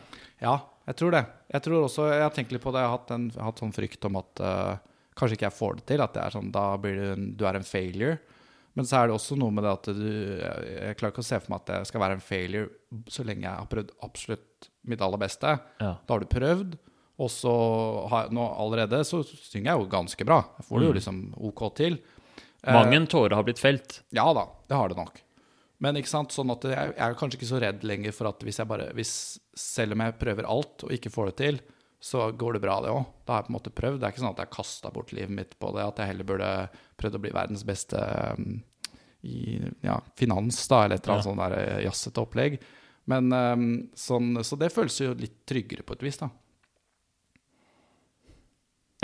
Ja, jeg tror det. Jeg tror også, jeg har tenkt litt på det. Jeg har hatt, en, hatt sånn frykt om at uh, kanskje ikke jeg får det til. At det er sånn, da blir du en, du er en failure. Men så er det også noe med det at du Jeg, jeg klarer ikke å se for meg at jeg skal være en failure så lenge jeg har prøvd absolutt mitt aller beste. Ja. Da har du prøvd, og så har nå allerede så synger jeg jo ganske bra. Jeg får det jo liksom OK til. Mange Mange tårer har blitt felt. ja da, det har det nok. Men ikke sant, sånn at jeg, jeg er kanskje ikke så redd lenger for at hvis jeg bare hvis, Selv om jeg prøver alt og ikke får det til, så går det bra, det òg. Da har jeg på en måte prøvd. Det er ikke sånn at jeg har kasta bort livet mitt på det. At jeg heller burde prøvd å bli verdens beste um, i ja, finans, da, eller et eller annet Ja. sånn eh, jazzete opplegg. Men um, sånn, Så det føles jo litt tryggere på et vis, da.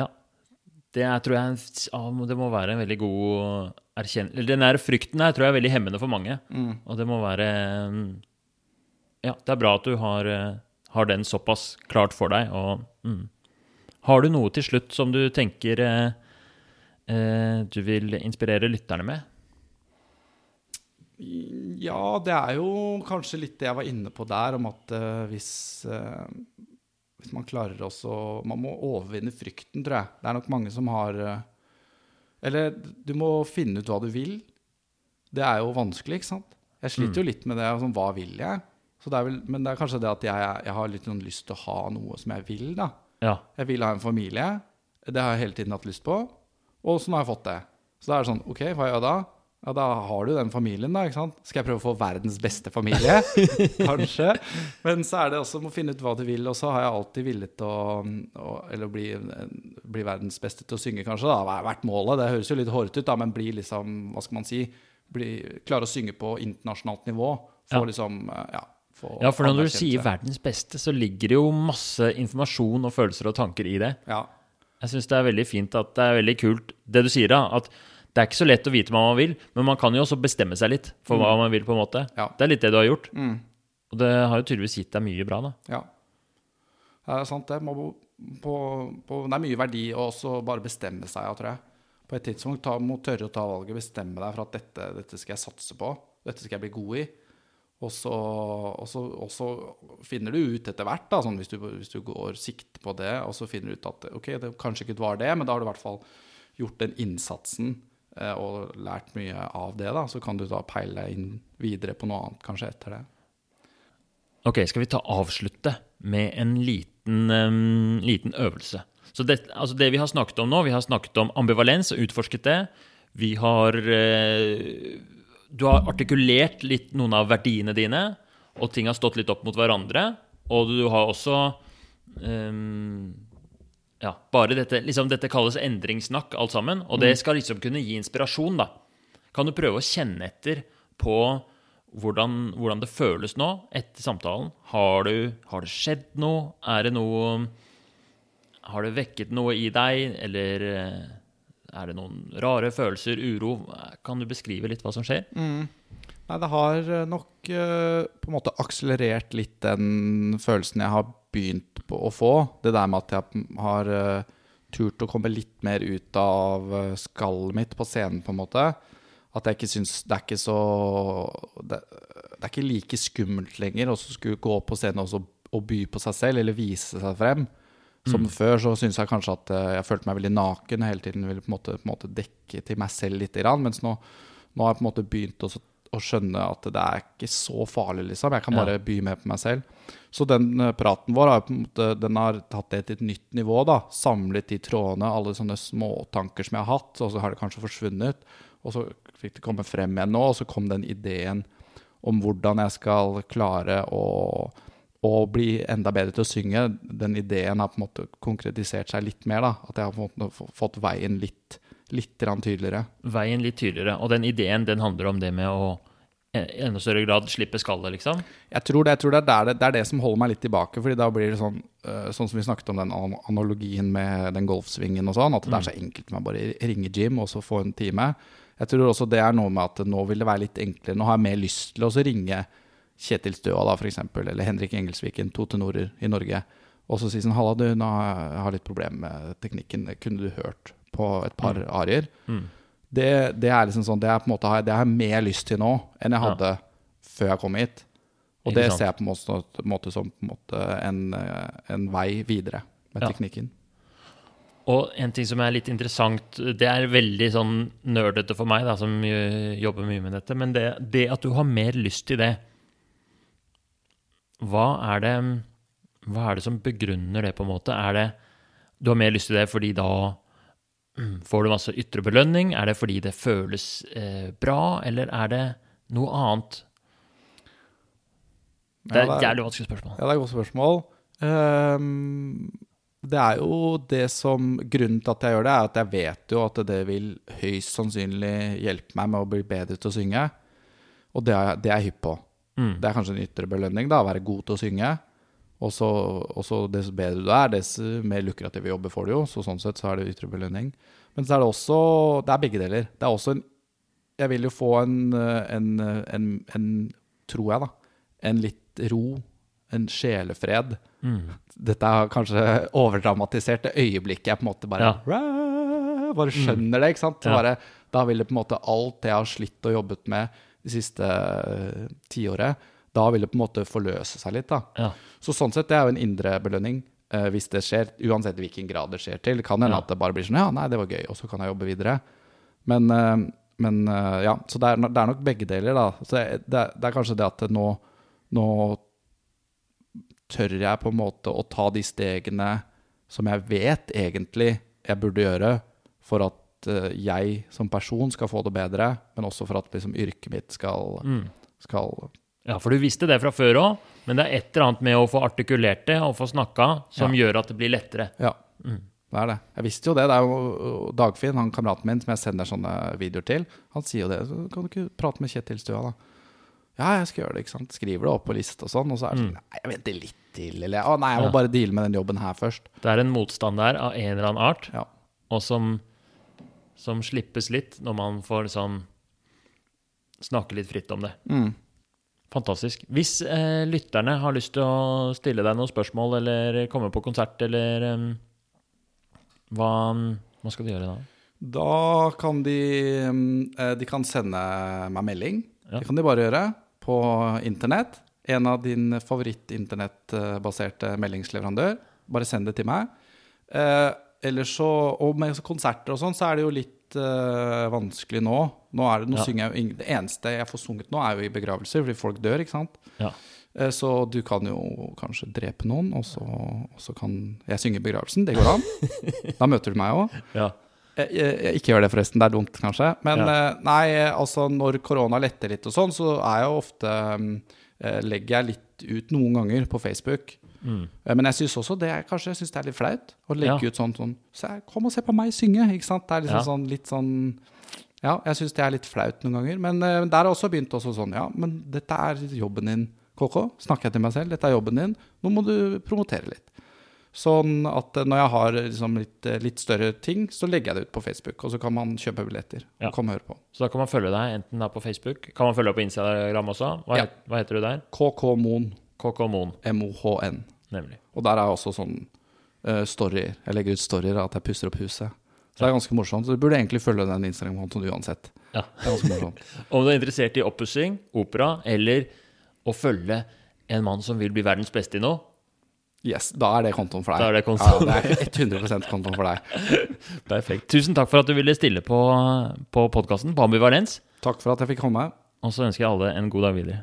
Ja. Det er, tror jeg ja, det må være en veldig god erkjennelse Den der frykten her tror jeg er veldig hemmende for mange. Og det må være mm, Ja, det er bra at du har, eh, har den såpass klart for deg. Og, mm. Har du noe til slutt som du tenker eh, eh, du vil inspirere lytterne med? Ja, det er jo kanskje litt det jeg var inne på der, om at eh, hvis, eh, hvis man klarer også Man må overvinne frykten, tror jeg. Det er nok mange som har eh, Eller du må finne ut hva du vil. Det er jo vanskelig, ikke sant? Jeg sliter jo litt med det. Sånn, hva vil jeg? Så det vel, men det er kanskje det at jeg, jeg har litt sånn lyst til å ha noe som jeg vil, da. Ja. Jeg vil ha en familie. Det har jeg hele tiden hatt lyst på. Og så nå har jeg fått det. Så da er det sånn, OK, hva gjør jeg da? Ja, da har du den familien, da. ikke sant? Skal jeg prøve å få verdens beste familie? Kanskje. Men så er det også å finne ut hva du vil. Og så har jeg alltid villet å, å Eller bli, bli verdens beste til å synge, kanskje. da, har vært målet. Det høres jo litt hårete ut, da, men bli liksom, hva skal man si bli, Klare å synge på internasjonalt nivå. Få Ja. liksom Ja. Få ja, for når du sier 'verdens beste', så ligger det jo masse informasjon og følelser og tanker i det. Ja. Jeg syns det er veldig fint at det er veldig kult det du sier, da. At det er ikke så lett å vite hva man vil, men man kan jo også bestemme seg litt for hva man vil, på en måte. Ja. Det er litt det du har gjort. Mm. Og det har jo tydeligvis gitt deg mye bra, da. Ja. Det er sant, det. På, på, det er mye verdi å også bare bestemme seg, tror jeg. På et tidspunkt ta, må tørre å ta valget, bestemme deg for at dette, dette skal jeg satse på. Dette skal jeg bli god i. Og så, og så, og så finner du ut etter hvert, da, sånn hvis, du, hvis du går sikt på det, og så finner du ut at ok, det kanskje ikke var det, men da har du i hvert fall gjort den innsatsen eh, og lært mye av det. da, Så kan du da peile deg inn videre på noe annet kanskje etter det. Ok, skal vi ta avslutte med en liten, um, liten øvelse. Så det, altså det vi har snakket om nå, vi har snakket om ambivalens og utforsket det. Vi har eh, Du har artikulert litt noen av verdiene dine, og ting har stått litt opp mot hverandre. Og du har også um, Ja, bare dette liksom Dette kalles endringssnakk, alt sammen. Og det skal liksom kunne gi inspirasjon, da. Kan du prøve å kjenne etter på hvordan, hvordan det føles nå etter samtalen? Har, du, har det skjedd noe? Er det noe Har det vekket noe i deg, eller eh, er det noen rare følelser, uro? Kan du beskrive litt hva som skjer? Nei, det har eh, nok eh, på en måte akselerert litt den følelsen jeg har begynt å få. Det der med at jeg har eh, turt å komme litt mer ut av skallet mitt på scenen, på en måte. At jeg ikke syns Det er ikke så Det, det er ikke like skummelt lenger å skulle gå på scenen og by på seg selv, eller vise seg frem. Som før så syns jeg kanskje at eh, jeg følte meg veldig naken og hele tiden ville på en måte, på en måte dekke til meg selv litt. Grann, mens nå, nå har jeg på en måte begynt å, å skjønne at det er ikke så farlig, liksom. Jeg kan bare by med på meg selv. Så den eh, praten vår har måte, den har tatt det til et nytt nivå. da, Samlet de trådene, alle sånne småtanker som jeg har hatt, og så har det kanskje forsvunnet. Og så fikk det komme frem igjen nå, og så kom den ideen om hvordan jeg skal klare å, å bli enda bedre til å synge. Den ideen har på en måte konkretisert seg litt mer. da, At jeg har på en måte fått veien litt, litt tydeligere. Veien litt tydeligere. Og den ideen den handler om det med å eh, i enda større grad slippe skallet, liksom. Jeg tror det, jeg tror det, er, det, det er det som holder meg litt tilbake. fordi da blir det sånn Sånn som vi snakket om den analogien med den golfsvingen og sånn, at det er så enkelt med å bare ringe Jim og så få en time. Jeg tror også det er noe med at nå vil det være litt enklere. Nå har jeg mer lyst til å ringe Kjetil Støa, da, eksempel, eller Henrik Engelsviken, to tenorer i Norge, og så si sånn Halla, du, nå har jeg litt problemer med teknikken. Kunne du hørt på et par arier? Mm. Det, det er liksom sånn Det er på en måte Det har jeg mer lyst til nå enn jeg Ja. hadde før jeg kom hit. Og det ser jeg på en måte, måte som på en, måte en, en vei videre med Ja. teknikken. Og en ting som er litt interessant, det er veldig sånn nerdete for meg, da, som jobber mye med dette, men det, det at du har mer lyst til det Hva er det Hva er det som begrunner det, på en måte? Er det Du har mer lyst til det fordi da får du masse ytre belønning? Er det fordi det føles eh, bra, eller er det noe annet? Det er et er- jævlig vanskelig spørsmål. Ja, det er et godt spørsmål. Um, det er jo det som Grunnen til at jeg gjør det, er at jeg vet jo at det vil høyst sannsynlig hjelpe meg med å bli bedre til å synge. Og det er, det er jeg hypp på. Mm. Det er kanskje en ytre belønning, da, å være god til å synge. Og så og så dess bedre du er, dess mer lukrative jobber får du jo. Så sånn sett så er det ytre belønning. Men så er det også Det er begge deler. Det er også en Jeg vil jo få en, en, en, en tror jeg, da, en litt ro, en sjelefred. Mm. Dette er kanskje overdramatisert det øyeblikket jeg på en måte bare Ja. Bare skjønner det, ikke sant? Ja. Bare, da vil det på en måte alt det jeg har slitt og jobbet med de siste uh, tiåret, da vil det på en måte forløse seg litt, da. Ja. Så sånn sett, det er jo en indre belønning. uh, hvis det skjer, uansett hvilken grad det skjer til. Det kan hende Ja. at det bare blir sånn Ja, nei, det var gøy, og så kan jeg jobbe videre. Men, uh, men eh, ja, så det er, det er nok begge deler, da. Så det, det, det er kanskje det at nå, nå tør jeg på en måte å ta de stegene som jeg vet egentlig jeg burde gjøre for at eh, jeg som person skal få det bedre, men også for at liksom, yrket mitt skal, Mm. skal Ja, for du visste det fra før òg, men det er et eller annet med å få artikulert det og få snakka som gjør at det blir lettere. Ja, Mm. det er det. Jeg visste jo det. Det er jo Dagfinn, han kameraten min som jeg sender sånne videoer til, han sier jo det. Så kan du ikke prate med Kjetil Stua, da? Ja, jeg skal gjøre det, ikke sant. Skriver det opp på liste og sånn, og så er det sånn Nei, jeg venter litt til, eller Å nei, jeg må Ja. bare deale med den jobben her først. Det er en motstand der av en eller annen art, Ja. og som, som slippes litt når man får sånn snakke litt fritt om det. Mm. Fantastisk. Hvis eh, lytterne har lyst til å stille deg noen spørsmål eller komme på konsert, eller um, hva, hva skal de gjøre da? Da kan de eh, De kan sende meg melding. Ja. Det kan de bare gjøre på internett. En av din favoritt-internettbaserte meldingsleverandør. Bare send det til meg. Eh, ellers så, Og med konserter og sånn, så er det jo litt uh, vanskelig nå. Nå, er det, nå Ja. synger jeg Det eneste jeg får sunget nå, er jo i begravelser, fordi folk dør, ikke sant. Ja. Uh, Så du kan jo kanskje drepe noen, og så, og så kan jeg synge i begravelsen. Det går an. Da møter du meg òg. ja. Jeg, jeg, jeg ikke gjør det, forresten. Det er dumt, kanskje. Men Ja. uh, nei, altså når korona letter litt og sånn, så er jeg jo ofte um, Legger jeg litt ut noen ganger på Facebook. Mm. Eh, Men jeg syns også det er, kanskje jeg synes det er litt flaut å legge Ja. ut sånn sånn se, Kom og se på meg synge, ikke sant? Det er liksom Ja. sånn litt sånn Ja, jeg syns det er litt flaut noen ganger. Men uh, der har også begynt også sånn Ja, men dette er jobben din, KK. Snakker jeg til meg selv. Dette er jobben din. Nå må du promotere litt. Sånn at eh, når jeg har liksom litt, litt større ting, så legger jeg det ut på Facebook. Og så kan man kjøpe billetter Ja. og komme og høre på. Så da kan man følge deg enten da på Facebook Kan man følge deg på Instagram også? Hva, Ja. het, hva heter du der? KK Moen, KK Moen, M-O-H-N. Nemlig. Og der er også sånn uh, storyer. Jeg legger ut storyer av at jeg pusser opp huset. Så det er ganske morsomt. Så du burde egentlig følge den Instagram-kontoen uansett. Ja. Om du er interessert i oppussing, opera, eller å følge en mann som vil bli verdens beste i noe, Yes, da er det kontoen for deg. Da er det kontoen. Ja, det er 100% kontoen for deg. perfekt. Tusen takk for at du ville stille på, på podkasten på Ambivalens. Takk for at jeg fikk komme. Og så ønsker jeg alle en god dag videre.